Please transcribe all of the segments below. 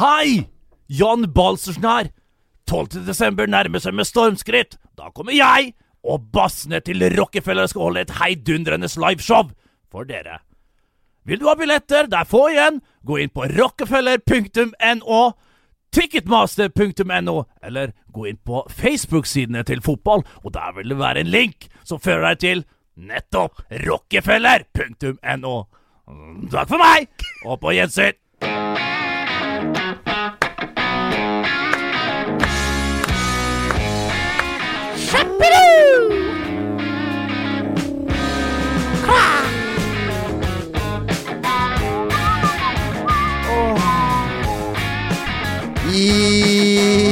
Hei! Jan Balsersen her. 12. desember nærmer seg med stormskritt. Da kommer jeg og bassene til Rockefeller skal holde et heidundrende liveshow for dere. Vil du ha billetter? Det er få igjen. Gå inn på rockefeller.no, ticketmaster.no, eller gå inn på Facebook-sidene til fotball, og der vil det være en link som fører deg til nettopp rockefeller.no. Takk for meg, og på gjensyn.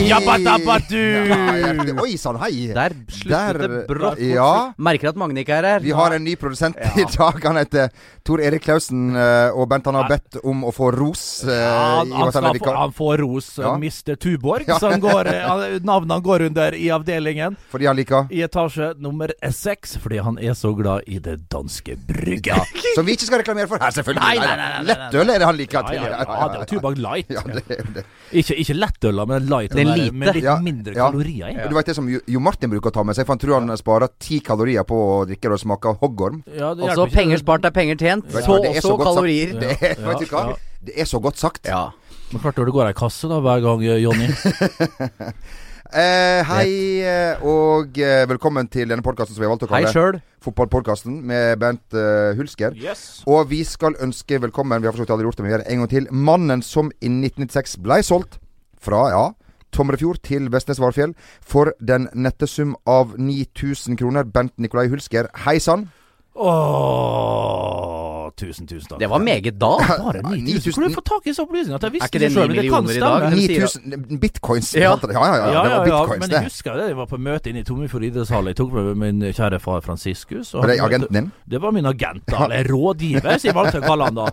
I... Jabbadabadu! Ja, Oi sann, hei. Der sluttet det brått. ja. Merker at Magne ikke er her. Vi har en ny produsent i dag. Han heter Tor Erik Klausen. eh, Og Bent han har bedt om å få ros. eh, Ja, han, han, skal få, han får ros, Ja. mister Tuborg, Ja. som går, eh, navnet han går under i avdelingen. Fordi han liker I etasje nummer seks, fordi han er så glad i det danske brygget. Som vi ikke skal reklamere for her, selvfølgelig. Nei, nei, nei, nei, nei, nei. Lettøl er det han liker. Ja, ja, ja, ja, det er Tuborg Light. Ja, det det. Ikke, ikke lettøla, men light. Den lite. Med litt Ja, mindre ja. kalorier i. Du vet det som Jo Jo Martin bruker å ta med seg, for han tror han sparer ti kalorier på å drikke og smake hoggorm. Ja, det Altså, penger spart er penger tjent. Ja. Så også kalorier. Det er, Ja, vet du hva? ja. Det er så godt sagt. Ja. Men klart det går ei kasse da hver gang, eh, Jonny. Eh, hei og eh, velkommen til denne podkasten som vi har valgt å kalle. Fotballpodkasten med Bent eh, Hulsker. Yes. Og vi skal ønske velkommen, vi har vidt aldri gjort det, men vi gjør det en gang til, mannen som i 1996 ble solgt fra, ja Tomrefjord til Vestnes Varfjell for den nette sum av 9000 kroner. Bent Nikolai Hulsker, hei sann. Åh, tusen, tusen takk. Det var meget da. Bare 9000. 9000. Hvor du fått tak i så opplysningene? Jeg visste Er ikke det selv, millioner det millioner i dag? 9000 bitcoins. Ja. Ja, ja, ja. ja, Ja, det ja, men det. jeg husker det. Jeg var på møte inne i Tommefjord idrettshall. Jeg tok med min kjære far Franciscus. Var det agenten din? Det var min agent, da, eller rådgiver, som jeg valgte å kalle han da.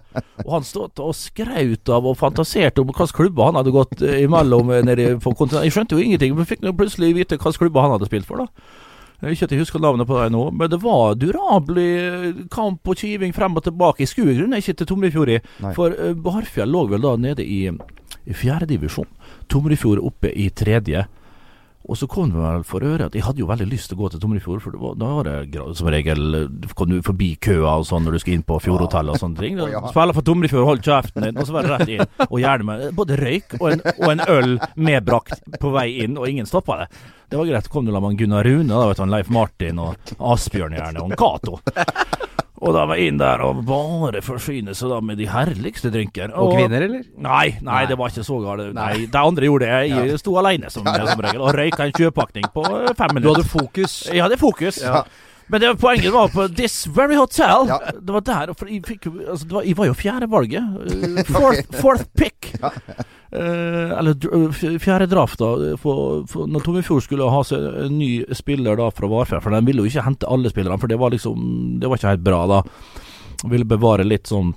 Og han stod og skraut av og fantaserte om hvilke klubber han hadde gått eh, imellom eh, nede på kontinentet. Jeg skjønte jo ingenting, men fikk nå plutselig vite hvilke klubber han hadde spilt for, da. Ikke at jeg husker navnet på dem nå, men det var durabelig eh, kamp og kiving frem og tilbake. Jeg skulle i grunnen ikke til Tomrefjord for uh, Barfjell lå vel da nede i, i fjerdedivisjon. Tomrefjord oppe i tredje. Og så kom det vel for øre at jeg hadde jo veldig lyst til å gå til Tomrefjord, for det var, da var det som regel eh, kom du forbi køa og sånn når du skulle inn på Fjordhotellet og sånne ting. Spiller for Tomrefjord, hold kjeften din, og så var det rett inn. Og gjerne med både røyk og en, og en øl medbrakt på vei inn, og ingen stoppa det. Det var greit. Kom det med Gunnar Rune, da vet du, han Leif Martin og Asbjørn gjerne, og Cato. Og da var jeg inn der og bare forsyne seg da med de herligste drinker. Og kvinner, eller? Nei, nei, det var ikke så galt. Nei, de andre gjorde det. Jeg sto alene som, som regel og røyka en sjøpakning på fem minutter. Du hadde fokus. Jeg hadde fokus. Ja. Men det var, poenget var på This Very Hotel. Ja. Det var der. For jeg, fikk, altså, det var, jeg var jo fjerde valget. fourth, fourth pick. Eh, eller fjerde draft, da. For, for når Tommefjord skulle ha seg en ny spiller da fra Varfjell, for de ville jo ikke hente alle spillerne, for det var liksom Det var ikke helt bra da. Ville bevare litt sånn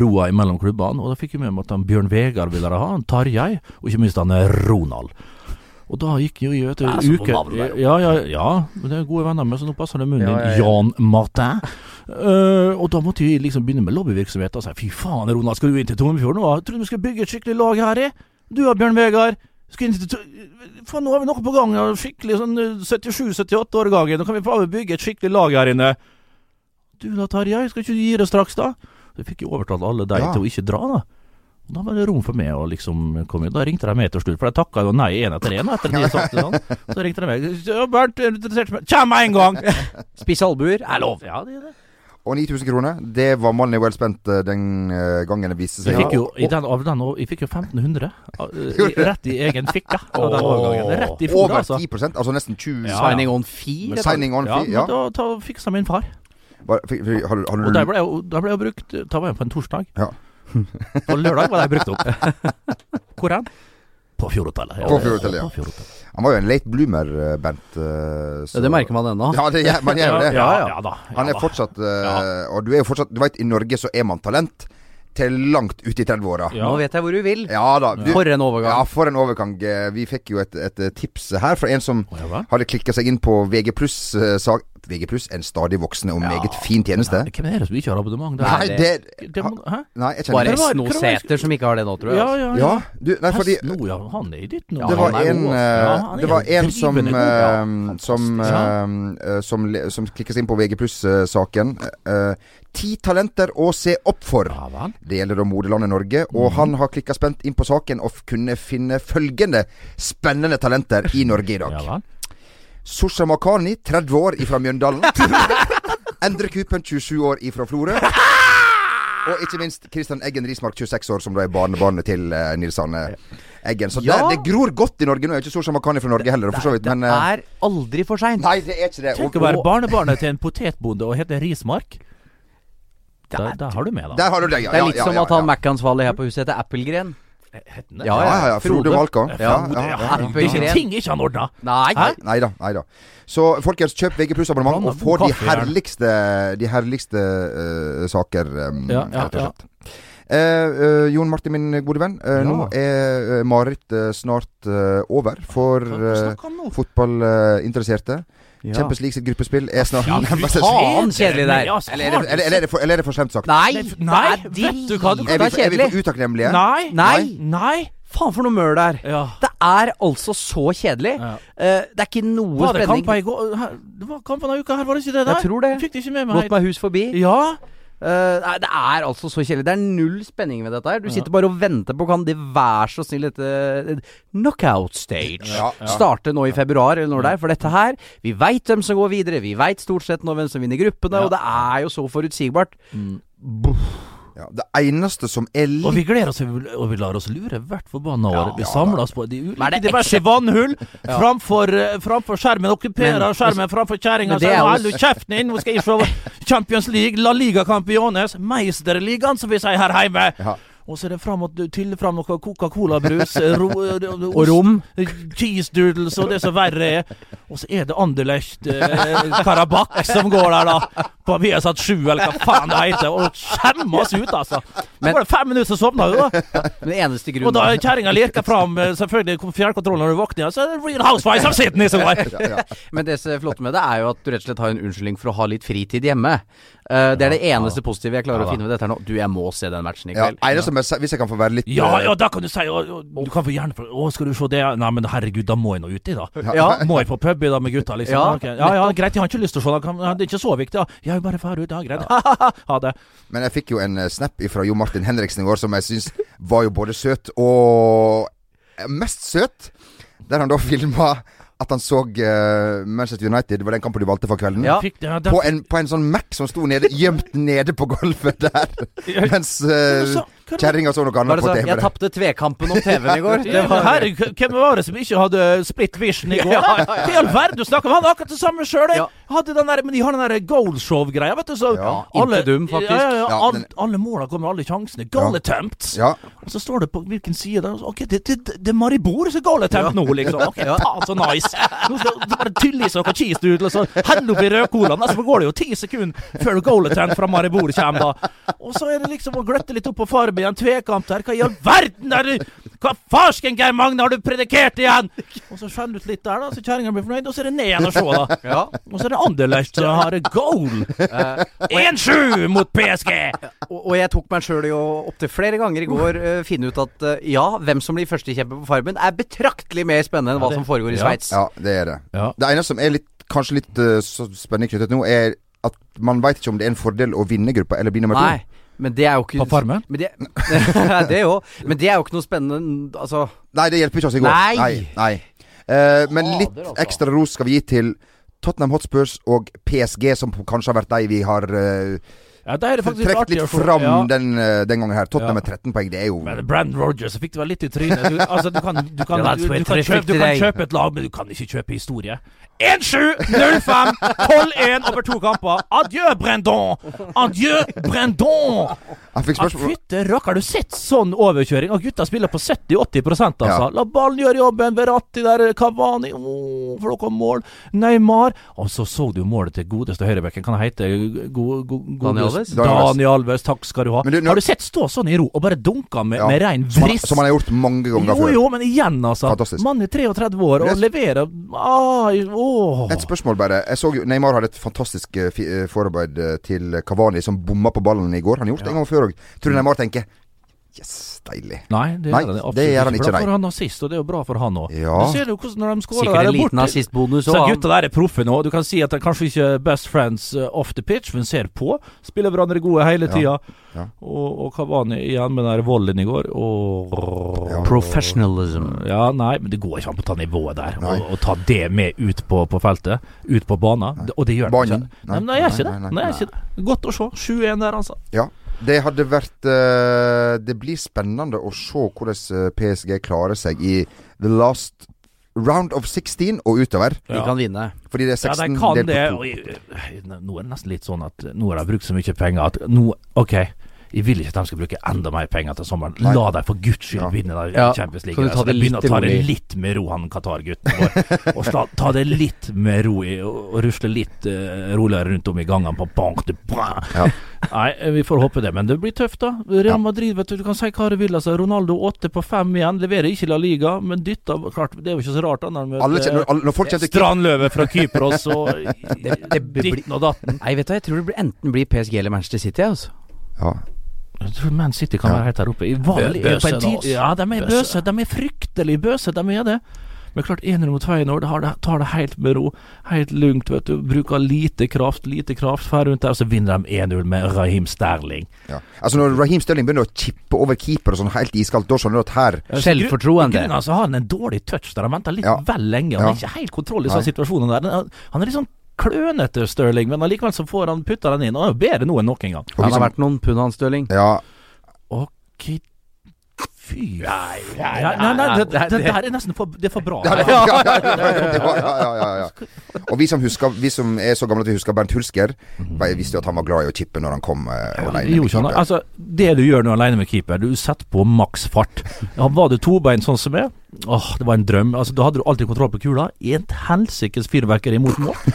roa imellom klubbene. Og da fikk jeg med meg at Bjørn Vegard ville ha, han Tarjei, og ikke minst han eh, Ronald. Og da gikk jo vet Ja, så på uke navnet. Ja, ja, ja. Det er gode venner med, så nå passer det munnen din. ja, ja. Jan Martin. Uh, og da måtte vi liksom begynne med lobbyvirksomhet og si fy faen, Ronald, skal du inn til Tommefjord nå? Jeg trodde vi skulle bygge et skikkelig lag her i. Du og Bjørn Vegard. Skal inn til Faen, nå har vi noe på gang. Skikkelig sånn 77-78 år gangen. Nå kan vi å bygge et skikkelig lag her inne. Du da, Tarjei, skal ikke du gi det straks, da? Så fikk jo overtalt alle de Ja. til å ikke dra, da. Og Da var det rom for meg å liksom komme inn. Da ringte de meg til slutt, for jeg takka jo nei én etter én. Etter at de sagt det sånn. Så ringte de meg. Bernt, er du interessert i meg? Kjem med en gang! Spisse albuer er lov. Ja, det er det. Og 9000 kroner, det var mannen i well spent eh, den eh, gangen det viste seg. Jeg fikk jo, i den, av den, og- jeg fikk jo 1500 eh, rett i egen fikke av den. Rett i fôret, Over altså. 10 altså nesten 20 Ja, Signing on fee. Signing on fee. Ja. da, da fiksa min far. Bare- fikk- fikk- Har, har Og der du ble der ble jeg brukt Da var jeg på en torsdag. Ja. På lørdag var det brukt opp. Hvor hen? På Fjordhotellet. På Fjordhotellet, ja. På Fjordhotellet. Han var jo en late bloomer, eh, Bent. eh, så- det merker man ennå. Ja, det, man gjør jo det. Ja, ja, ja da. Han er fortsatt eh, Og du er jo fortsatt Du vet, i Norge så er man talent til langt ut i 30-åra. Ja. Nå vet jeg hvor du vil. Ja da. Du, For en overgang. ja, for en overgang. Vi fikk jo et, et tips her fra en som oh, ja hadde klikka seg inn på VG pluss-sak VG en stadig voksende og meget fin tjeneste. Nei, Hvem er det som ikke har abonnement? Nei, det- det det må, hæ? Nei, jeg kjenner Bare Snosæter som ikke har det nå, tror jeg. Ja, altså. ja, Ja, du, nei, fordi Hesten, ja, han er i ditt nå. Det var er en, altså. eh, Ja, er det var en som, ja. eh, som, uh, eh, eh, som, som klikket seg inn på VG pluss-saken. Ti talenter å se opp for. Ja. Det gjelder da moderlandet Norge, og han har klikka spent inn på saken og kunne finne følgende spennende talenter i Norge i dag. Ja vel. Makani, 30 år ifra Mjøndalen. Endre Kupen, 27 år ifra Florø. Og ikke minst Kristian Eggen Rismark, 26 år, som da er barnebarnet til uh, Nils Arne Eggen. Så Ja. det, det gror godt i Norge. Nå er ikke Sosha Makani fra Norge heller, for så vidt, men Det eh, er aldri for seint. Nei, det er ikke det. Tenk Og, å være barnebarnet til en potetbonde og hete Rismark. Der, der har du med, da. der har du det, ja. Det er ja, litt ja, som at han ja. Mac-ansvarlig her på huset heter Appelgren. Den det? Ja, Ja, ja. Frode Valka. Ja, ja, Frode, ja, ting ikke han ordna. Nei. Nei da, nei da. Så folkens, kjøp VG pluss-abonnement og få de herligste De herligste uh, saker, um, Ja, ja, rett og slett. Eh, eh, Jon Martin, min gode venn. eh, Ja. Nå er uh, marerittet snart over for uh, fotballinteresserte. Ja. Champions League sitt gruppespill er snart Ja, fy faen, kjedelig der. Eller, er det, eller, eller, er for, eller er det for slemt sagt? Nei, Nei, nei, vet du hva, du- drit- Er vi, er er vi for utakknemlige? Nei. Nei. Nei. Faen for noe møl det er. Ja. Det er altså så kjedelig. Ja. Uh, det er ikke noe Var det spenning. kamper i går? Her- Det var kampen av uka her, var det ikke det der? Jeg tror det. Fikk det ikke med meg. Gått meg hus forbi. Ja. Nei, det er altså så kjedelig. Det er null spenning ved dette her. Du sitter bare og venter på Kan de være så snill dette eh, knockout stage Ja, ja. starte nå i februar, eller når det er? For dette her Vi veit hvem som går videre. Vi veit stort sett nå hvem som vinner gruppene, Ja. og det er jo så forutsigbart. Ja, det eneste som er litt Og vi gleder oss, og vi lar oss lure hvert forbanna år. Ja, vi ja, samler oss på de ulike det diverse vannhull framfor, eh, framfor skjermen. Okkuperer Men- skjermen framfor kjerringa. Men det Så er holder du kjeften din, nå skal jeg se Champions League, La Liga Campiones, Meisterligaen, som vi sier her hjemme. Ja. Og så er det fram og til fram noe Coca-Cola-brus. eh, ro- Og rom. Cheese doodles og det som verre er. Og så er det Anderlecht eh, Karabakh som går der, da. På Viasat 7, eller hva faen det heter. Og skjemmer oss ut, altså. Så Men- var det fem minutter, så sovna du, da. Den eneste Og da grunnen kjerringa lirker fram Selvfølgelig selvfølgelig fjernkontrollen når du våkner, så er det Real Housewives of Sydney som går. ja, ja. Men det som er flott med det, er jo at du rett og slett har en unnskyldning for å ha litt fritid hjemme. Uh, det er det eneste positive jeg klarer Ja, å finne ved dette her nå. Du, jeg må se den matchen i Ja, kveld. eneste med, Hvis jeg kan få være litt Ja, eh, ja, da kan du si å, å, Du kan få gjerne Å, skal du se det? Nei, men herregud, da må jeg nå uti, da. Ja. Må jeg på pub i dag med gutta, liksom? Ja, okay. ja, ja, greit, jeg har ikke lyst til å se det. Det er ikke så viktig, da. Jeg vil bare dra ut, ja, greit. ha det. Men jeg fikk jo en eh, snap fra Jo Martin Henriksen i går som jeg syns var jo både søt og eh, mest søt. Der han da filma at han så uh, Manchester United, det var den kampen du valgte for kvelden. Ja. Fikk, ja, da, På en, på en sånn Mac som sto nede, gjemt nede på gulvet der. Mens uh, Er kjerringa så noe er annet det på? TV. Jeg tapte tvekampen om TV-en i går. Det var herre, hvem var det som ikke hadde split vision i går? Ja, ja, ja. Hva i all verden du snakker om? Han hadde akkurat det samme sjøl. Ja. Hadde den der, men de har den der goalshow-greia, vet du. Så Ja, alle, Intedum, faktisk. Ja, ja, ja, Ja, all, den- alle måla kommer, alle sjansene. Goal. Ja. Og så står det på hvilken side der. Ok, det, det, det er Maribor som er goal attempt nå, liksom. Ok, Ja. faen så nice. Nå skal du bare tylle i seg noe cheese ut, og så helle oppi rødcolaen. Så går det jo ti sekunder før goal attempt fra Maribor kommer, da. Og så er det liksom å gløtte litt opp på farmen igjen. tvekamp der. Hva i all verden er det Hva farsken, Geir Magne, har du predikert igjen? Og så skjeller du ut litt der, da, så kjerringa blir fornøyd. Og så er det ned igjen og se, da. Ja. Og så er det Anderlecht som har goal. 1-7 mot PSG! Og, og jeg tok meg sjøl i å opptil flere ganger i går uh, finne ut at uh, ja, hvem som blir førstekjemper på Farmen, er betraktelig mer spennende enn hva det- som foregår i ja. Sveits. ja, det er det. Ja. Det eneste som er litt, kanskje litt uh, så spenning knyttet nå, er at man veit ikke om det er en fordel å vinne gruppa eller bli nummer to. men det er jo ikke På Farmen? Men det, det jo. Men det er jo ikke noe spennende Altså Nei, det hjelper ikke oss i går. Nei. nei, nei. Uh, men litt altså. ekstra ros skal vi gi til Tottenham Hotspurs og PSG, som kanskje har vært de vi har uh, Ja, det er faktisk Trekk litt fram Ja. den, eh, den gangen her. Tottenham Ja. med 13 poeng, det er jo Men Brandon Rogers så fikk du vel litt i trynet. Du, altså, du kan, du kan, du, du, kan, kjøpe, du kan kjøpe et lag, men du kan ikke kjøpe historie. 1-7, 0-5, 12-1 over to kamper. Adjø, Brendon! Adjø, Brendon! Spørsmål Fytte rakker, har du sett sånn overkjøring? Og gutta spiller på 70-80% altså. Ja. La ballen gjøre jobben. Verratti der, Kavani oh, For kom mål. Neymar. Og så så du målet til godeste høyrebekken. Kan det hete go, go, Daniel godeste Alves. Daniel Alves. Takk skal du ha. Du, nå- Har du sett stå sånn i ro og bare dunke med, Ja. med rein Som han, som han har gjort mange ganger jo, før. jo, men igjen, altså. Fantastisk. Mann er 33 år og det- leverer ah, åh. Et spørsmål bare. Jeg så Neymar hadde et fantastisk eh, eh, forarbeid eh, til Kavani, som bomma på ballen i går. Han har gjort det en gang før òg. Tror du Neymar tenker Yes, deilig. Nei, det Nei, gjør han absolutt det gjør han ikke, Bra for han assist, og det er jo bra for han òg. Ja. Du ser jo hvordan når de skårer Sikkert der en liten borte. assistbonus Så òg. gutta der er proffe nå. Du kan si at de kanskje ikke er best friends eh, off the pitch, men ser på. Spiller hverandre gode hele Ja, tida. ja. Og, og Kavani igjen med den der volden i går. Og Ja. Professionalism. Ja, nei, men det går ikke an å ta nivået der. Og, og ta det med ut på, på feltet. Ut på banen. Og det gjør det Banen? ikke. Nei, det det. nei, Nei, det er ikke det. Godt å se. 7-1 der, altså. Ja. Det hadde vært uh, Det blir spennende å se hvordan eh, PSG klarer seg i the last round of 16 og utover. De kan vinne. Fordi det er Ja, 16 de kan delt på to. Nå er det nesten litt sånn at nå har de brukt så mye penger at nå OK. Jeg vil ikke at de skal bruke enda mer penger til sommeren. Nei. La dem for guds skyld Ja. vinne der Ja, Champions League. Så ta det begynner litt å ta det litt med ro, han Qatar-gutten vår. og sla, ta det litt med ro i, og, rusle litt uh, roligere rundt om i gangene på bank de. Ja. Nei, vi får håpe det. Men det blir tøft, da. Real Madrid, vet du. Du kan si hva du vil. Altså, Ronaldo åtte på fem igjen. Leverer ikke La Liga, men dytta Klart, det er jo ikke så rart. da, Når, de møter- Strandløve fra Kypros og Det- det blir- dritten og datten. Nei, vet du, jeg tror det blir enten blir PSG eller Manchester City. Altså. ja. Jeg tror Man City kan Ja. være helt der oppe. I vanlig, bøse, på en tid, altså. ja, de er Bøse. bøse. De er fryktelig bøse, de er det. Men klart, enere mot Feyenoord har det- tar det helt med ro. Helt lugnt, vet du. Bruker lite kraft, lite kraft. Fer rundt der, og så vinner de 1-0 med Raheem Sterling. ja. Altså Når Raheem Sterling begynner å chippe over keeper og sånn helt iskaldt, da skjønner du at her Selvfortroende. Grunnen så har han en dårlig touch der han venter litt Ja. vel lenge. Han Ja. har ikke helt kontroll i sånne situasjoner der. Han er litt sånn klønete, Stirling, men allikevel så får han putta den inn. Og han er jo bedre nå enn noen gang. Han har vært noen pund, han Stirling. Ja, Ok Fy Nei, nei, nei, nei det, det, det der er nesten for, det er for bra. Ja, ja, ja, ja, ja, ja, ja, ja. Og vi som, husker, vi som er så gamle at vi husker Bernt Hulsker, jeg visste jo at han var glad i å chippe når han kom eh, alene. Altså, det du gjør når du er alene med keeper, du setter på maks fart. Ja, var du tobeint sånn som meg, åh, det var en drøm. Altså, da hadde du alltid kontroll på kula. I et helsikes fyrverkeri mot mål.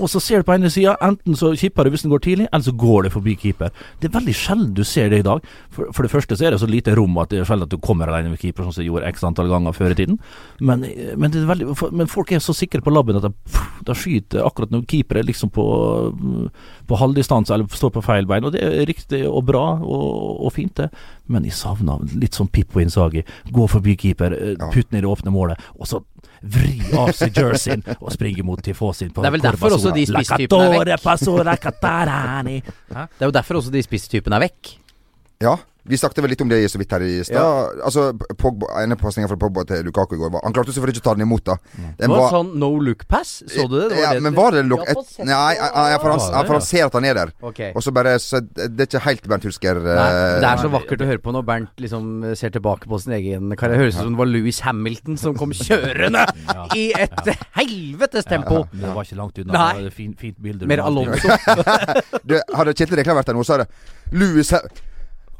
Og så ser du på ene sida, enten så kipper du hvis den går tidlig, eller så går det forbi keeper. Det er veldig sjelden du ser det i dag. For, for det første så er det så lite rom at det er sjelden at du kommer alene med keeper, sånn som du gjorde x antall ganger før i tiden. Men, men, det er veldig, for, men folk er så sikre på labben at de, de skyter akkurat når keeper er liksom på, på halvdistanse eller står på feil bein. Og det er riktig og bra og, og fint, det. Men jeg savna litt sånn Pippo Inzaghi. Gå forbi keeper, eh, putt ned i det åpne målet, og så vri av seg jerseyen og springe mot tifosin på Det er vel derfor også de spisstypene er vekk. Det er jo derfor også de spisstypene er vekk. Ja, vi snakket vel litt om det så vidt her i stad. Altså, Pogba, ene pasninga fra Pogba til Lukaku i går var Han klarte selvfølgelig ikke å ta den imot, da. Det var var sånn no look pass. Så du det? det ja, men var det look Jeg har Nei, det. ja, ja, for, han, for han ser at han er der. Ok. Og så bare så Det er ikke helt Bernt Hulsker. Nei, det er så eh, vakkert å høre på når Bernt liksom ser tilbake på sin egen karriere. Høres ut som det var Louis Hamilton som kom kjørende i et helvetes tempo. Det var ikke langt unna. Nei. Det var Fint, fint bilde. Mer Alonso. du, Hadde Kjetil Rekla vært der nå, så hadde Louis He-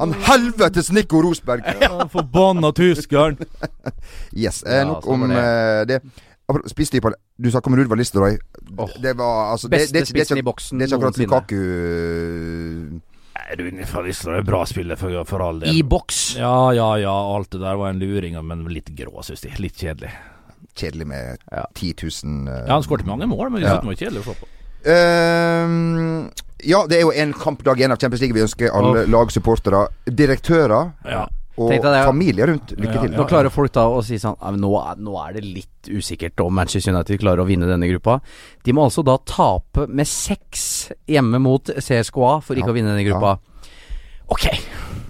Han helvetes Nico Rosberg! Ja, Forbanna tyskeren! Yes. Eh, Ja, nok ja, om eh, det. Spisstyper. Du snakka om Ruud van Nistelrooy. Åh. Det var altså Beste det, det, det, spissen i boksen det er ikke akkurat. Lukaku du, Rune fra er bra spiller, for, for all del. I boks. Ja, ja, ja. Alt det der var en luring, men litt grå, syns jeg. Litt kjedelig. Kjedelig med Ja. 10 000 uh, Ja, Han skåret mange mål, men Ja. det var kjedelig å se på. Ehm, ja, det er jo en kampdag igjen av Champions League. Vi ønsker alle lagsupportere, direktører Ja. og det. familier rundt lykke Ja, til. Nå klarer folk da å si sånn «Ja, nå, er, nå er det litt usikkert om Manchester United klarer å vinne denne gruppa. De må altså da tape med seks hjemme mot CSKA for ikke Ja, å vinne denne gruppa. Ok,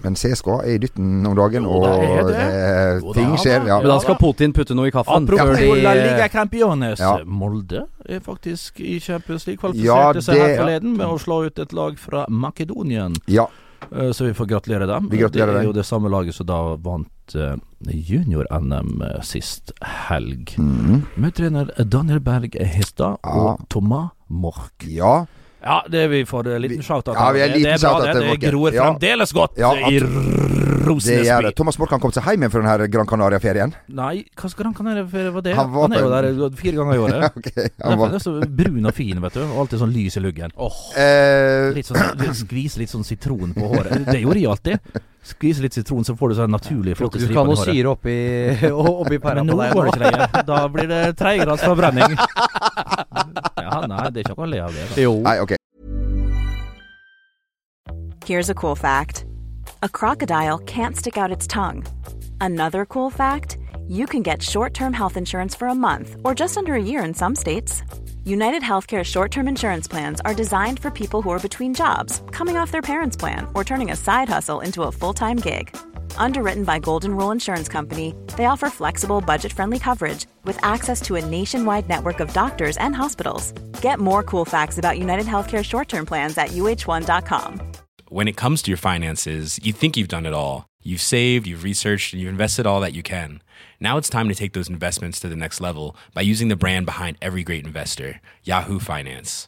Men CSKA er i dytten om dagen, Jo, og det det. eh, Jo, ting skjer. Ja. men da skal Putin putte noe i kaffen. Apropos ja. La Liga Campiones. Ja. Molde er faktisk i Champions League. Ja, Kvalifiserte seg det- her forleden med å slå ut et lag fra Makedonien. ja. Eh, Så vi får gratulere dem. Vi gratulerer det er jo det samme laget som da vant eh, junior-NM sist helg. Mm. Med trener Daniel Berg Hestad Ja. og Thomas Mork. ja. Ja, det vi får en liten shout-out. Ja, vi er en Det- det liten er bra, det. Det Morken. gror Ja. fremdeles godt Ja, i Rosenes gjør by. det. Thomas Morkan kom seg hjem igjen fra denne Gran Canaria-ferien. Nei, hva slags Gran Canaria-ferie var det? Han Han, var er jo der fire ganger i året. okay, Han han var er så brun og fin, vet du. Og alltid sånn lys i luggen. eh, Litt sånn, skvise litt sånn sitron på håret. Det gjorde jeg alltid. Skvise litt sitron, så får du sånn naturlig flotte striper Du kan jo håret. syre oppi, oppi pæra Men på nå går det ikke lenger. Da blir det tredjegrads forbrenning. Ja, nei, det er ikke noe å le av det. Da. Jo. Nei, ok. Here's a cool fact a crocodile can't stick out its tongue. Another cool fact you can get short term health insurance for a month or just under a year in some states. United Healthcare short term insurance plans are designed for people who are between jobs, coming off their parents' plan, or turning a side hustle into a full time gig. Underwritten by Golden Rule Insurance Company, they offer flexible, budget friendly coverage with access to a nationwide network of doctors and hospitals. Get more cool facts about United Healthcare short term plans at uh1.com. when it comes to your finances, you think you've done it all. You've saved, you've researched, and you've invested all that you can. Now it's time to take those investments to the next level by using the brand behind every great investor, Yahoo Finance.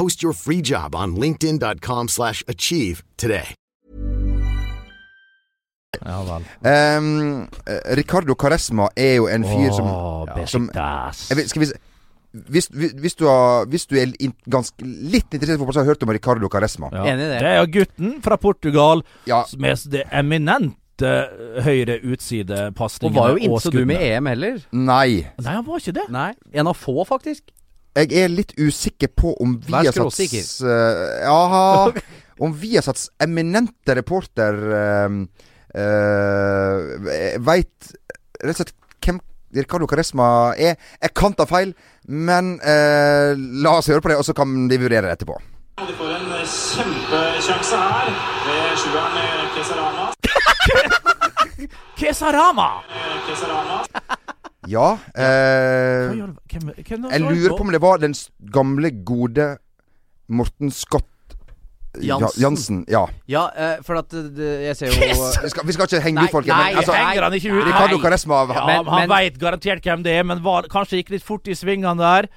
Post your free job on linkedin.com/achieve slash achieve today. Ja vel. Um, Ricardo Caresma er jo en fyr som, Åh, som jeg vet, Skal vi se hvis, hvis, du har, hvis du er in, ganske, litt interessert i fotball, så har du hørt om Ricardo Caresma. Ja. Enig i det. Det er jo gutten fra Portugal Ja. med det eminente høyre Og var jo ikke så du skuddene. med EM heller. Nei. Nei, han var ikke det. Nei. En av få, faktisk. Jeg er litt usikker på om vi Viasats satt uh, Ja Om Viasats eminente reporter uh, uh, veit rett og slett hvem Ricardo Caresma er. Jeg kan ta feil, men uh, la oss høre på det, og så kan vi vurdere det etterpå. De får en kjempesjanse her ved sjueren eh, Kesarama. Kesarama! Eh, Kesarama. Ja eh, Hva gjør- hvem, hvem Jeg lurer på om det var den s- gamle, gode Morten Scott Ja, Jansen. Jansen. Ja. Ja, eh, for at det, jeg ser jo Vi skal, vi skal ikke henge Nei, ut folk, men altså, nei. Henger han ikke ut? Ricardo Nei. Caresma Ja, Men- han men- veit garantert hvem det er, men var, kanskje gikk litt fort i svingene der.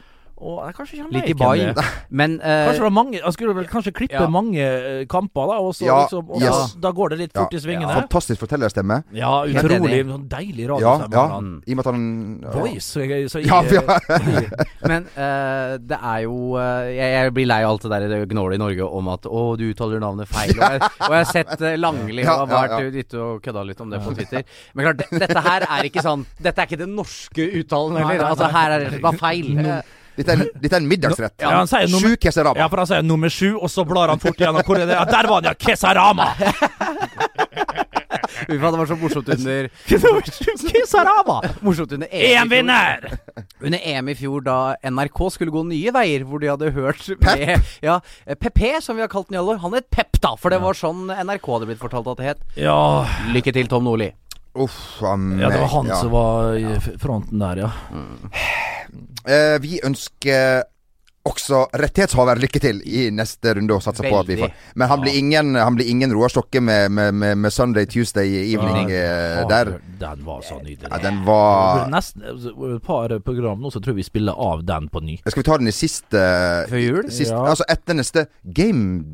Og jeg kanskje ikke han Litt i det er. Men uh, Kanskje det var mange Han skulle vel kanskje klippe Ja. mange eh, kamper, da, og så Ja, liksom og yes. da, da går det litt fort Ja. i svingene. Fantastisk fortellerstemme. Ja, utrolig sånn deilig Ja, radiostemme. ja. I og med at han ja. Voice. Så jeg, så jeg, Ja, ja. Men uh, det er jo uh, jeg, jeg blir lei av alt det der det gnålet i Norge om at 'Å, du uttaler navnet feil'. Og jeg, og jeg har sett uh, Langli Ja, og har ja, vært ute og kødda litt om det på Twitter. Men klart, dette her er ikke sånn Dette er ikke den norske uttalen heller. Altså her er det bare feil. Eh, Dette, er en, dette er en middagsrett. Ja, han sier nummer- Sju keserama. Ja, for han sier nummer sju, og så blar han fort igjennom. Hvor er det? Ja, der var han, ja! Kesarama! Faen, det var så morsomt under Kesarama! Morsomt under. EM-vinner! Under EM i fjor, da NRK skulle gå nye veier, hvor de hadde hørt med Ja, eh, PP, som vi har kalt den i alle år. Han het Pep, da, for det var sånn NRK hadde blitt fortalt at det het. Ja, Lykke til, Tom Nordli. Uff a meg. ja, det var han ja. som var i fronten der, ja. Eh, vi ønsker også rettighetshaver lykke til i neste runde, og satser på at vi får Men han blir ingen, han blir ingen Roar Stokke med, med, med, med Sunday Tuesday evening eh, Ja, der. Den var så nydelig. Ja, den var Nesten altså, et par program nå, så tror jeg vi spiller av den på ny. Skal vi ta den i siste Før jul? Sist, Ja. Altså etter neste Game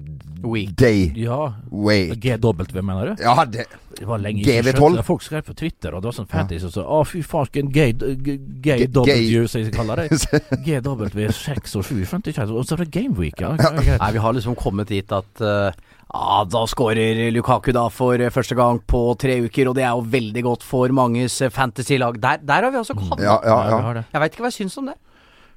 Week. Day. Ja. Wait. GW, mener du? Ja, det Det var lenge GV12. skjønte det. Folk skrev på Twitter, og det var sånn fantasy som sa Å, fy farsken, gay, g- gay G- W, gay. som jeg kaller det. GW 6 og 7, skjønte ikke jeg. Og så er det Gameweek, ja. greit. Nei, vi har liksom kommet dit at uh, ja, da skårer Lukaku da for eh, første gang på tre uker, og det er jo veldig godt for manges eh, fantasy-lag. Der, der har vi altså kommet. Ja, ja, ja. Jeg veit ikke hva jeg syns om det.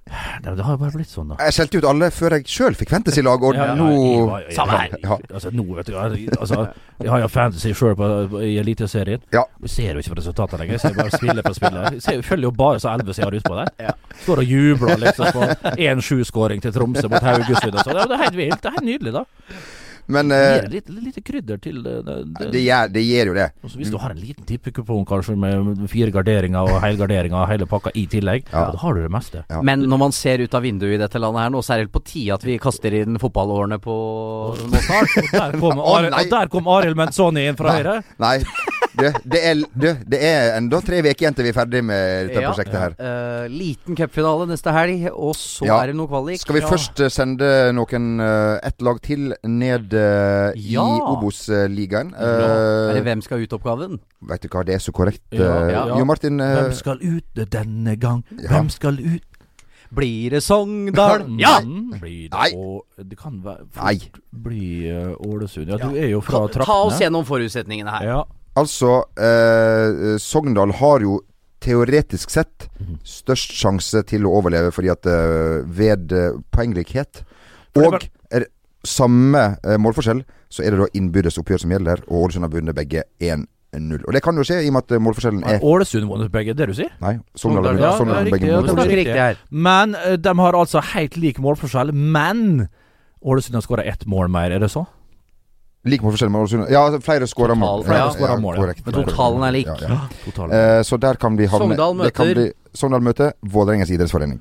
Det, det har jo bare blitt sånn, da. Jeg skjelte ut alle før jeg sjøl fikk fantasy-lag, og Ja, ja, nå jeg jeg- Samme her. Ja. Altså, nå, vet du jeg- Altså, jeg har jo fantasy sjøl i Eliteserien. Ja. Vi ser jo ikke på resultatene lenger. Jeg ser bare spiller for spiller. Jeg følger jo bare så elleve som jeg har utpå der. Ja. Står og jubler liksom på 1-7-skåring til Tromsø mot Haugesund og sånn. Det er helt vilt. Det er helt nydelig, da. Men eh, litt, lite krydder til det. det, gjør, det jo det. Også hvis du har en liten tippekupong kanskje med fire garderinger og helgarderinger og hele pakka i tillegg, Ja. da har du det meste. Ja. Men når man ser ut av vinduet i dette landet her nå, så er det helt på tide at vi kaster inn fotballårene på Mozart. Og der kom, Arild, Menzoni inn fra høyre. Nei, det, det, er, du, det er enda tre uker igjen til vi er ferdig med dette Ja. prosjektet her. Uh, liten cupfinale neste helg, og så Ja. er det noe kvalik. Skal vi først eh, sende noen uh, ett lag til ned uh, Ja. i Obos-ligaen? Er det Hvem skal ut-oppgaven? Vet du hva, det er så korrekt. Ja, ja. Jo Martin Hvem skal ut denne gang? Ja. Hvem skal ut? Blir det Sogndal? ja! Blir det, Nei. Og det kan være fort Nei. bli Ålesund. Ja, Ja. du er jo fra trappene. ta oss gjennom forutsetningene her. Ja. Altså, eh, Sogndal har jo teoretisk sett Mhm. størst sjanse til å overleve fordi at eh, ved eh, poenglikhet og samme eh, målforskjell, så er det da innbyrdes oppgjør som gjelder, og Ålesund har vunnet begge 1-0. Og det kan jo skje i og med at målforskjellen er Ålesund vunnet begge, det du sier? Nei, Sogndal har Ja, vunnet- begge målforskjell. Men de har altså helt lik målforskjell. Men Ålesund har skåra ett mål mer, er det så? Lik målforskjell med Ålesund. Ja, flere skåra mål. Flere Ja, skåret mål, ja. korrekt. Men totalen er lik. Ja, ja. Totalen. Uh, så der kan vi havne Sogndal møter- bli Sogndal møter Vålerengas idrettsforening.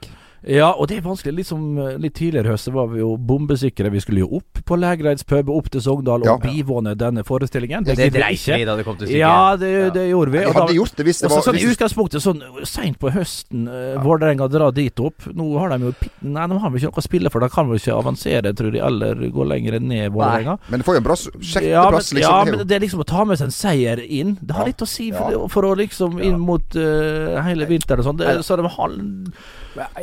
Ja, og det er vanskelig. Litt, som, eh, litt tidligere i høst var vi jo bombesikre. Vi skulle jo opp på Lægreids pub, opp til Sogndal Ja. og bivåne denne forestillingen. Det, ja, det dreit vi da det kom til stykket. Ja, det, det gjorde vi. Vi og da- hadde gjort det hvis det var sånn i utgangspunktet sånn seint på høsten uh, Vålerenga drar dit opp. Nå har de jo Nei, de har vel ikke noe å spille for. Da kan vi ikke avansere, tror jeg, eller gå lenger ned Vålerenga. Men det får jo en bra sjetteplass, liksom. ja, men det er liksom å ta med seg en seier inn. Det har Ja. litt å si for, for å liksom inn mot uh, hele vinteren og sånn. Det- Så de har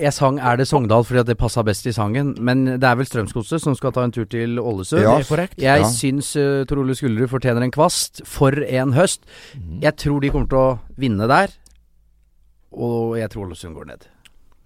Jeg sang 'Er det Sogndal' fordi at det passa best i sangen, men det er vel Strømsgodset som skal ta en tur til Ålesund. Ja. Det korrekt. Jeg Ja. syns uh, Tor Ole Skullerud fortjener en kvast. For en høst. Mhm. Jeg tror de kommer til å vinne der, og jeg tror Ålesund går ned.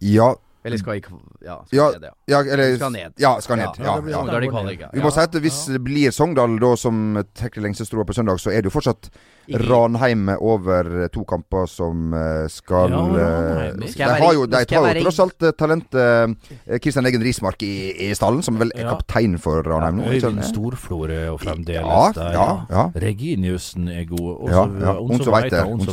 Ja, Eller skal ikke Ja, skal Ja, ned, ja. ja, eller Skal ned. Ja, skal ned. Ja, Ja, det ja. Kvalik, ja. Vi må si at hvis det blir Sogndal da som trekker lengste strået på søndag, så er det jo fortsatt Ranheim over to kamper som eh, skal Ja, eh, Skal De være- har jo, de være- jo tross alt eh, talentet Kristian Christian Egen Rismark i, i stallen, som vel er Ja. kaptein for Ranheim nå. Øyvind storflore og fremdeles Ja, der. ja, ja. Reginiussen er god. Også, Ja,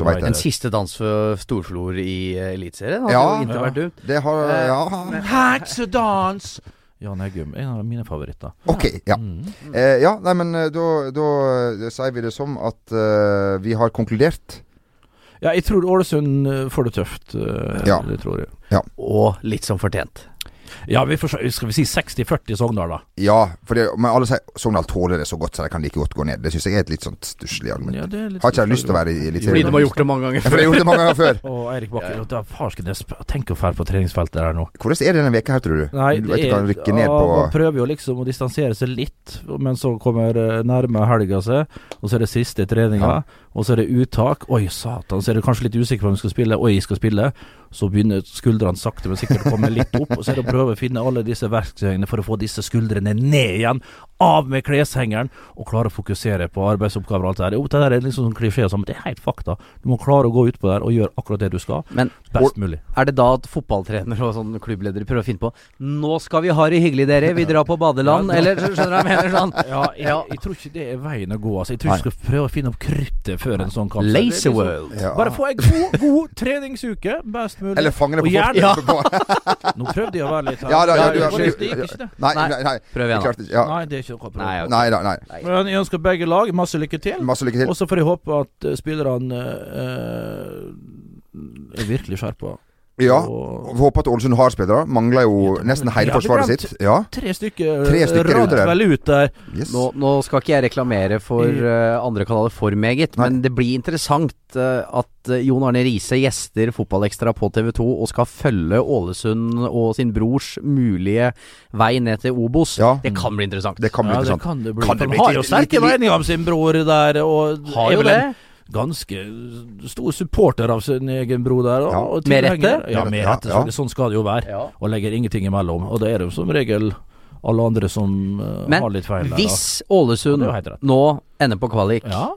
vet det. En siste dans for Storflor i Eliteserien Ja. jo vært. Det har Eh, and Dance. Jan Eggum, en av mine favoritter. Ok, ja. Mm. Eh, ja, nei, men eh, da, da eh, sier vi det som at uh, vi har konkludert. Ja, jeg tror Ålesund får det tøft. Uh, Ja. Det tror jeg. Og litt som fortjent. Ja, vi får, skal vi si 60-40 Sogndal, da? Ja, for det, men alle sier Sogndal tåler det så godt, så de kan like godt gå ned. Det syns jeg er et litt sånn stusslig argument. Ja, det er litt Har ikke jeg lyst til å være i Fordi de har gjort det mange ganger før jeg har gjort det mange ganger før. Og Eirik Bakke, da Farskenes Tenk å dra på treningsfeltet der nå. Hvordan er det denne veka her, tror du? Nei, du vet ikke, kan rykke ned på Man prøver jo liksom å distansere seg litt, men så kommer eh, nærme helga seg, og så er det siste treninga, og så er det uttak. Oi, satan, så er du kanskje litt usikker på om du skal spille. Oi, jeg skal spille. Så begynner skuldrene sakte, men sikkert å komme litt opp, og så er det å prøve å finne alle disse verktøyene for å få disse skuldrene ned igjen. av med kleshengeren og klare å fokusere på arbeidsoppgaver og alt det der. Jo, det der er liksom sånn klisjé, men det er helt fakta. Du må klare å gå utpå der og gjøre akkurat det du skal, Men best mulig. er det da at fotballtrenere og sånn klubbledere prøver å finne på Nå skal vi ha det hyggelig, dere. Vi drar på badeland. Eller skjønner du hva jeg mener? Sånn. Ja, jeg, jeg, jeg tror ikke det er veien å gå. Altså. Jeg tror ikke du skal prøve å finne opp kruttet før en sånn kamp. Lazy liksom- Bare få ei god, god treningsuke, best mulig. Eller fange det Og på gjerne- forhånd. Nå prøvde jeg å være litt her. Ja, da, ja, Ja, det gikk ikke det. Nei, Nei. nei. Prøv igjen, Jeg Ja. Nei, det er ikke noe problem. Nei, okay. Nei da, nei. Men jeg ønsker begge lag masse lykke til. Masse lykke til. Og så får jeg håpe at eh, spillerne øh, er virkelig skjerpa. Ja. Og håper at Ålesund har spillere. Mangler jo nesten hele forsvaret sitt. Ja. tre stykker, Tre stykker rant vel ut der. Yes. Nå, nå skal ikke jeg reklamere for uh, andre kanaler for meget, Nei. men det blir interessant uh, at eh, Jon Arne Riise gjester Fotballekstra på TV2 og skal følge Ålesund og sin brors mulige vei ned til Obos. Ja. Det kan bli interessant. Det kan bli Ja, det kan det bli. Kan det bli han har jo sterke meninger om sin bror der, og Har jo det. Ganske stor supporter av sin egen bror der. Og, Ja. og Med rette? Ja, med rette. ja. selvfølgelig. Sånn skal det jo være. Ja. Og legger ingenting imellom. Og det er det jo som regel alle andre som uh, Men har litt feil Men. Hvis Ålesund Ja, nå ender på kvalik Ja.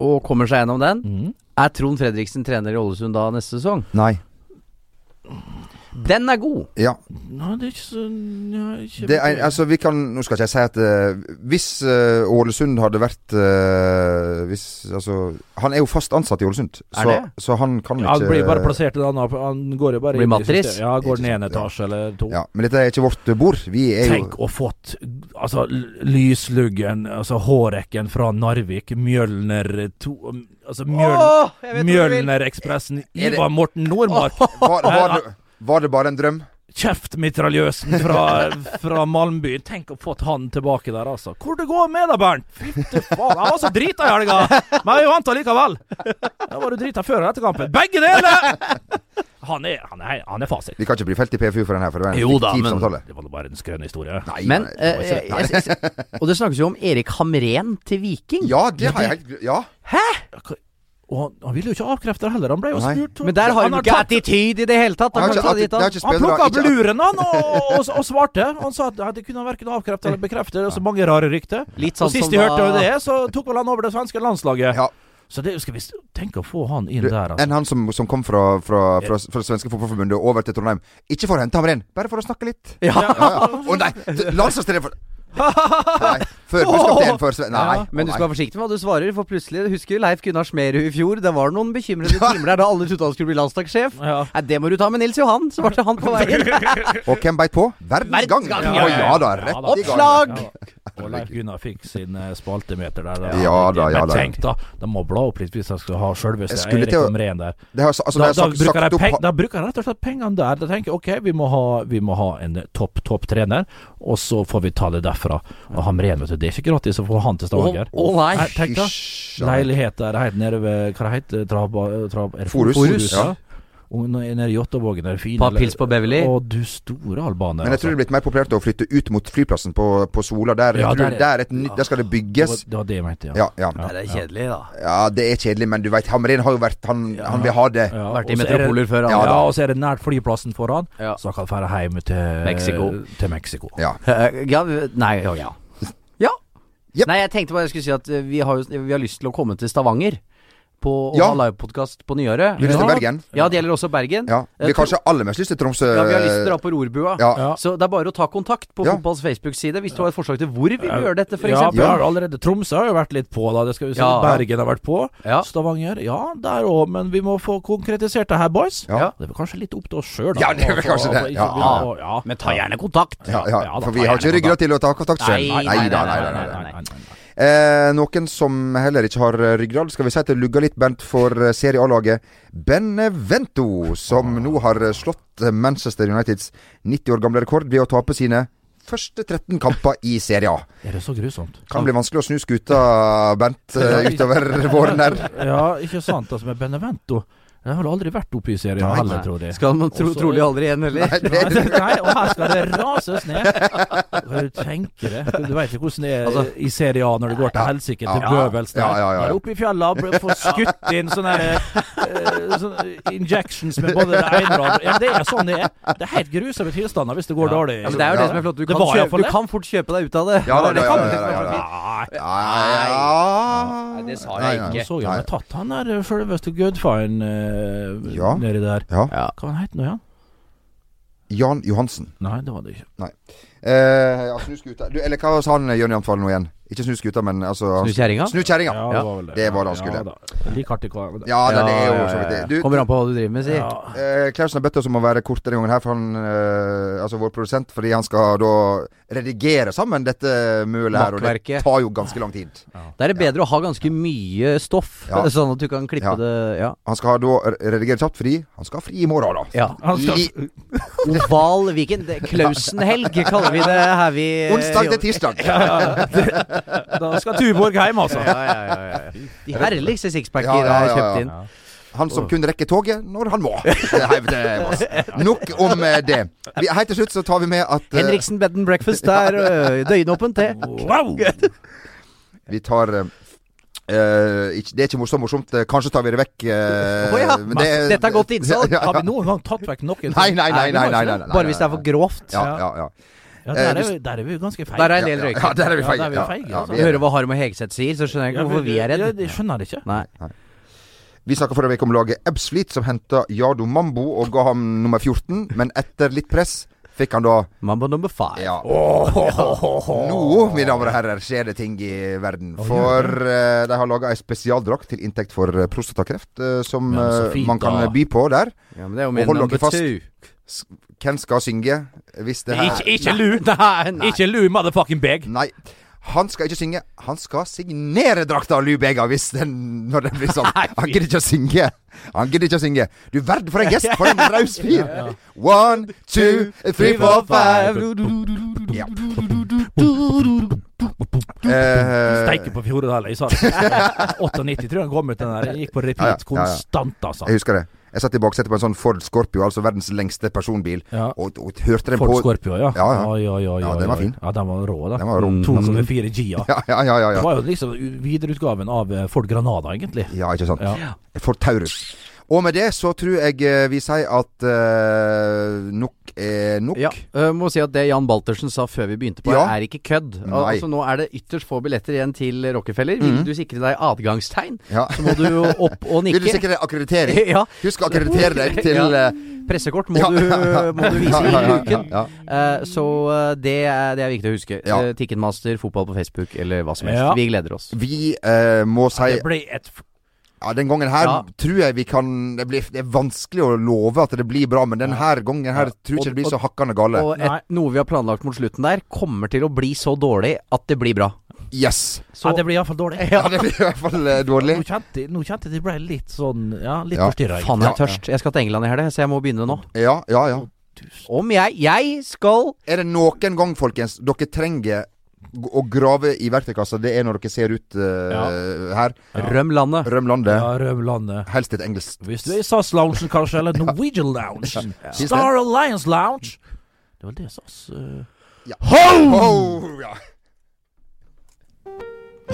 og kommer seg gjennom den, mm. er Trond Fredriksen trener i Ålesund da neste sesong? Nei. Den er god! Ja. Nei, det er ikke så ja, ikke Det er, altså, vi kan Nå skal ikke jeg si at uh, Hvis uh, Ålesund hadde vært uh, Hvis Altså Han er jo fast ansatt i Ålesund, Er så, det? så han kan Ja, ikke han blir bare plassert i annen Han går jo bare Blir inn matris? Ja, går ned en sant, ja. eller to. Ja, Men dette er ikke vårt bord. Vi er jo Tenk å fått altså, Lysluggen, altså Hårrekken fra Narvik, Mjølner to, Altså Mjøl. Mjølner-ekspressen, Er det- Ivar Morten Nordmark. var, har, det, var det bare en drøm? Kjeftmitraljøsen fra, fra Malmbyen. Tenk å få han tilbake der, altså. Hvor det går med deg, Bernt? Fytti faen. Han var så drita i helga, men jeg vant allikevel. Da var du drita før og etter kampen. Begge deler! Han er, han er, han er fasit. Vi kan ikke bli felt i PFU for den her, for det var en Jo da, fiktiv men samtale. det var bare en skrønn historie. Nei, Men nei, eh, det ikke jeg, jeg, jeg, Og det snakkes jo om Erik Hamren til Viking. Ja, det har jeg helt Ja. Og han, han ville jo ikke avkrefte det heller. Han ble jo spurt. Men der har Han han ikke tatt- attityd i det hele tatt. Han har han. Han plukka opp luren, han, og, og, og svarte. Han sa at det kunne han verken avkrefte eller bekrefte. Det er så mange rare rykter. Litt Og sånn sist de hørte da- det, så tok vel han over det svenske landslaget. Ja. Så det skal vi tenke å få han inn Du, der, Enn altså. han som, som kom fra, fra, fra, fra svenske fotballforbundet over til Trondheim. Ikke for å hente ham inn, bare for å snakke litt. Ja. Ja, ja. Å nei! Landslagstrener for Nei. Før busskaptein for før Nei. Men du skal være forsiktig med hva du svarer, for plutselig Husker Leif Gunnar Smerud i fjor? Det var noen bekymrede timer der da alle trodde han skulle bli landslagssjef. Ja. Nei, det må du ta med Nils Johan, så ble det han på veien. Og hvem beit på? Verdens gang. Ja. ja da, rett Ja da. i gang. Oppslag! Og Leif Gunnar fikk sin eh, spaltemeter der. da. Ja da, ja Men tenk, da. De må bla opp litt hvis de skal ha sjølveste Eirik Omren der. Det har, altså, Da, det har da, sagt, bruker sagt jeg peng, da bruker jeg rett og slett pengene der. Da tenker jeg ok, vi må ha, vi må ha en topp, topp trener, og så får vi ta det derfra. Og Hamren, vet du, det er ikke gratis å få han til Stavanger. Å nei. Nei, Tenk da. Leilighet der helt nede ved Hva det heter er det Forus. Forus, Ja. Nede i Jåttåvågen er det fine Pa pils på Beverly. Å, du store albaner. Men jeg tror det er blitt mer populært å flytte ut mot flyplassen på, på Sola. Der, Ja, der er- der, er et nytt, der skal det det, bygges. det var det jeg mente, ja. Ja, ja. Det er kjedelig, da. ja, det er kjedelig, men du veit, Hamrin har jo vært Han, han vil ha det. Ja, Vært i er metropoler før, han. Ja, Ja og så er det nært flyplassen foran, Ja. så han kan dra hjem til Mexico. Til Mexico. Ja. Ja, nei, ja, ja. Yep. Nei, jeg tenkte bare jeg skulle si at eh, vi har, vi har lyst til å komme til Stavanger. På, å Ja. ha livepodkast på nyåret. Lyst til Ja. Bergen? Ja, det gjelder også Bergen. Ja. Vi har kanskje aller mest lyst til Tromsø. Ja, vi har lyst til å dra på rorbua. Ja. Ja. Så det er bare å ta kontakt på Ja. fotballs Facebook-side hvis du har et forslag til hvor vi vil gjøre dette, f.eks. Ja, vi har allerede Tromsø har jo vært litt på, da. Det skal vi si. Ja. Bergen har vært på. Ja. Stavanger, ja, der òg. Men vi må få konkretisert det her, boys. Ja. Det er vel kanskje litt opp til oss sjøl, da. Ja, det er vel kanskje det. Ja. ja. Men ta gjerne kontakt. Ja, ja, Ja, da for vi har ikke ryggrad til å ta kontakt selv. Nei, Nei nei. nei nei, Nei, da. Eh, noen som heller ikke har eh, ryggrad, skal vi si at det lugger litt, Bent, for eh, Serie A-laget Benevento, som nå har eh, slått Manchester Uniteds 90 år gamle rekord ved å tape sine første 13 kamper i Serie A. Er det så grusomt? Kan bli vanskelig å snu skuta, Bent, utover våren her. Ja, ikke sant. Altså, med Benevento Jeg har aldri vært oppe i serien Nei, heller, tror jeg. Skal man tro, Også- trolig aldri igjen, heller. Nei, Nei, og her skal det rases ned. Hva du tenker det? Du veit ikke hvordan det er Altså- i Serie A når det går til helsike til Ja. bøvels der. Ja, ja, ja, ja. Oppe i fjella og får skutt inn sånne eh, sånne injections med både det ene og det andre. Ja, det er sånn det er. Det er helt grusomme tilstander hvis det går dårlig. Ja, men det er jo det som er flott. Du kan, kjøpe, du kan fort kjøpe deg ut av det. Ja, da, Det ja, kan ja, du. ja, ja, ja. Nei, det sa jeg ikke. så har tatt han der sjølveste selveste Goodfine uh, Ja. nedi der. Ja. Ja. Hva han nå igjen? Jan Johansen. Nei, det var det ikke. Eh, ja, snuskuta. Du, eller hva sa han Jørn Jantfall nå igjen? Ikke snuskuta, men altså Snu kjerringa? Snu kjerringa. Ja, det var vel det. Det var det han skulle. da. Ja, det, det er jo så vidt det. Du, Kommer an på hva du driver med, si. Ja. Eh, Klausen har bedt oss om å være kort denne gangen her, for han, eh, altså vår produsent, fordi han skal da redigere sammen dette mølet her, og det tar jo ganske lang tid. Da er det bedre å ha ganske mye stoff, Ja. sånn at du kan klippe Ja. det Ja. Han skal da redigere kjapt fordi han skal ha fri i morgen, da. ja. Han skal, I Oval weekend. Det- Klausen-helg kaller vi det her vi onsdag til tirsdag. da skal Tuborg hjem, altså. Ja, ja, ja, ja. De herligste sixpackene Ja, ja, er ja, kjøpt inn. Han som kun rekker toget når han må. Nok om eh, det. Helt til slutt så tar vi med at eh, Henriksen bed and breakfast er døgnåpent, det. Wow! vi tar ikke, Det er ikke så morsomt. eh, Kanskje tar vi det vekk. Uh, oh, ja, men det- dette er godt innsalg. Ja, ja, Har vi noen gang tatt vekk noen? Nei, nei, nei. nei, nei, nei, nei, Bare hvis det er for grovt. Ja, ja, ja. Ja, der, er vi, der er vi ganske feige. Der er en del Ja, røyking. ja, der er vi Ja, feige. vi Ja, feige, ja, altså. er hører hva Harm og Hegseth sier, så skjønner jeg ikke hvorfor vi er Ja, redd. de skjønner det ikke. Nei. Vi snakka forrige uke om laget Ebsfleet, som henta Jardo Mambo og ga ham nummer 14. Men etter litt press fikk han da Mambo number five. Ja. Nå, mine damer og herrer, skjer det ting i verden. For uh, de har laga ei spesialdrakt til inntekt for eh, prostatakreft, uh, som eh, fint, man kan by på der. Ja, men det er jo min number fast. two. Hvem skal synge hvis det her Ikke, ikke Lu! Nei, nei. Ikke Lu motherfucking beg! Nei. Han skal ikke synge. Han skal signere drakta av Lou Bega hvis den, når den blir sånn. Han gidder ikke å synge. Han gidder ikke å synge. Du verden for en gest! For en raus fyr! One, two, three, four, five. Ja. Eh, Steike på Fjordal. Jeg sa det. 98 tror jeg han kom ut den der. Jeg gikk på repeat konstant, altså. Jeg husker det. Jeg satt i baksetet på en sånn Ford Scorpio, altså verdens lengste personbil, Ja. og, og hørte den Ford på Scorpio, ja. Ja, ja. ja, ja, Ja, den var fin. Ja, den var rå, da. Den var rå. 2,4 G, ja. Ja, ja, ja. ja, Det var jo liksom videreutgaven av eh, Ford Granada, egentlig. ja ikke sant. Ja. For Taurus. Og med det så tror jeg eh, vi sier at uh, nok er nok. Ja, jeg må si at det Jan Baltersen sa før vi begynte på, Ja. er ikke kødd. Nei. Altså Nå er det ytterst få billetter igjen til Rockefeller. Vil mm. du sikre deg adgangstegn, Ja. så må du jo opp og nikke. Vil du sikre deg akkreditering? ja, Husk å akkreditere deg til Ja. eh, Pressekort må, Ja, du, må du vise Ja, ja, i ja, uken. ja. Eh, så eh, det er, det er viktig å huske. Ja. Eh, Ticketmaster, fotball på Facebook eller hva som helst. Ja. Vi gleder oss. Vi eh, må si Det ble et Ja, den gangen her Ja. tror jeg vi kan det, blir, det er vanskelig å love at det blir bra, men den her gangen her tror jeg ikke det blir så hakkande gale. Og et, noe vi har planlagt mot slutten der, kommer til å bli så dårlig at det blir bra. Yes! Så Ja, det blir iallfall dårlig. Ja, det blir i hvert fall eh, dårlig. Nå kjente, jeg- nå kjente det ble litt sånn Ja, litt Ja. forstyrra. Faen, jeg er tørst. Jeg skal til England i helga, så jeg må begynne nå. Ja, ja, ja. Om jeg Jeg skal Er det noen gang, folkens, dere trenger å grave i verktøykassa, det er når dere ser ut eh, her. Røm landet. Røm landet. Ja, Rømlandet. Helst et engelsk Hvis du er i SAS-loungen kanskje, eller Norwegian Lounge. ja. Star? Alliance Lounge. Det var det SAS uh... Ja. Ho! Ja.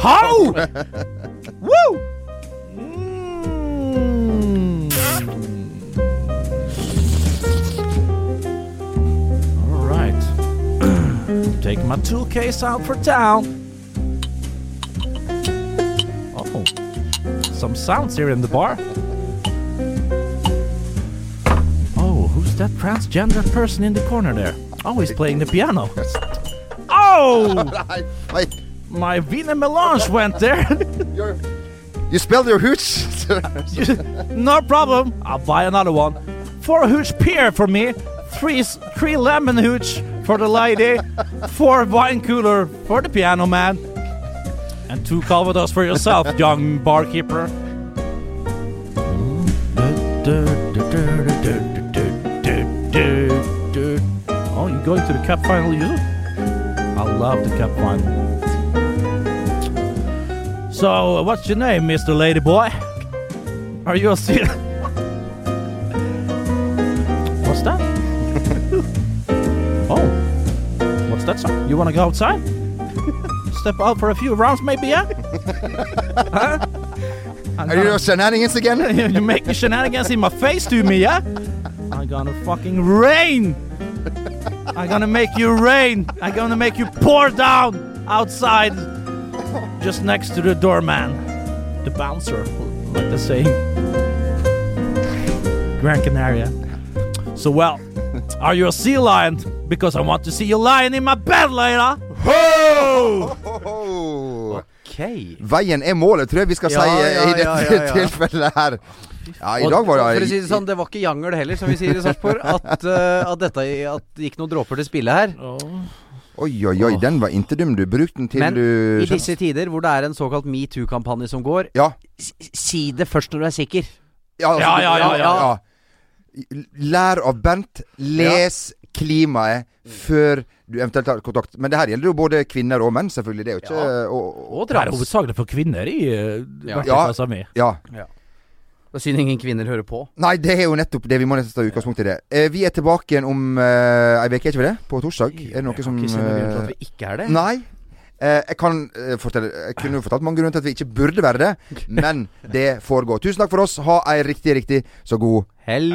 Ho! Woo! All Take my tool case out for town. Oh, some sounds here in the bar. Oh, who's that transgender person in the corner there? Oh, he's playing the piano. Oh, my Wiener melange went there. You spelled your hooch. no problem. I'll buy another one. Four hooch beer for me. Three three lemon hooch for the lady. Eh? Four wine cooler for the piano man. And two calvados for yourself, young barkeeper. Oh, you going to the cup final, you? I love the cup final. So, what's your name, Mr. Ladyboy? Are you a serious? Stetson, you want to go outside? Step out for a few rounds, maybe, yeah? huh? I'm Are you gonna- shenanigans again? you make me shenanigans in my face to me, yeah? I'm gonna fucking rain. I'm gonna make you rain. I'm gonna make you pour down outside, just next to the doorman, the bouncer, like they say. Gran Canaria. So well, are you a sea lion? Because I want to see you lying in my bed later. Ho! Oh. Ok. Veien er målet, tror jeg vi skal Ja, si eh, ja, i dette ja, ja, ja. tilfellet her. Ja, i Og dag var det For å si det sånn, det var ikke jangel heller, som vi sier i Sarpsborg. At, uh, at, dette, at det gikk noen dråper til spille her. Oi, oi, oi, den var ikke dum. Du brukte den til Men du i disse tider hvor det er en såkalt metoo-kampanje som går, Ja. si det først når du er sikker. Ja, altså, Ja, ja, ja, ja. Ja. Lær av Bernt. Les klimaet før du eventuelt tar kontakt. Men det her gjelder jo både kvinner og menn, selvfølgelig. Det er jo ikke Ja. og, og, Og Det er hovedsakelig for kvinner i uh, Ja. verktøykassa mi. Ja. Det er synd ingen kvinner hører på. Nei, det er jo nettopp det. Vi må nesten ta utgangspunkt i det. Eh, vi er tilbake igjen om eh, ei uke, er ikke vi det? På torsdag? Er det noe som Ikke se noen grunn til eh, at vi ikke er det. Nei. Eh, jeg kan eh, fortelle Jeg kunne jo fortalt mange grunner til at vi ikke burde være det, men det får gå. Tusen takk for oss. Ha ei riktig, riktig så god helg.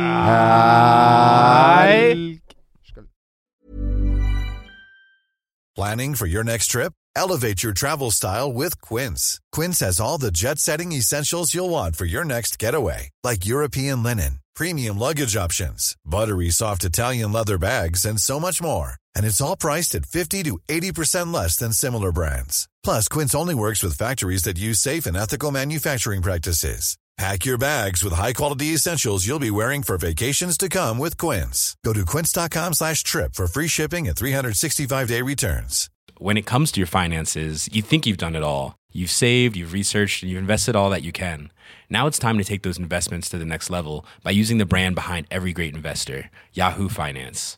Planning for your next trip? Elevate your travel style with Quince. Quince has all the jet setting essentials you'll want for your next getaway, like European linen, premium luggage options, buttery soft Italian leather bags, and so much more. And it's all priced at 50 to 80% less than similar brands. Plus, Quince only works with factories that use safe and ethical manufacturing practices. Pack your bags with high-quality essentials you'll be wearing for vacations to come with Quince. Go to quince.com slash trip for free shipping and 365-day returns. When it comes to your finances, you think you've done it all. You've saved, you've researched, and you've invested all that you can. Now it's time to take those investments to the next level by using the brand behind every great investor, Yahoo Finance.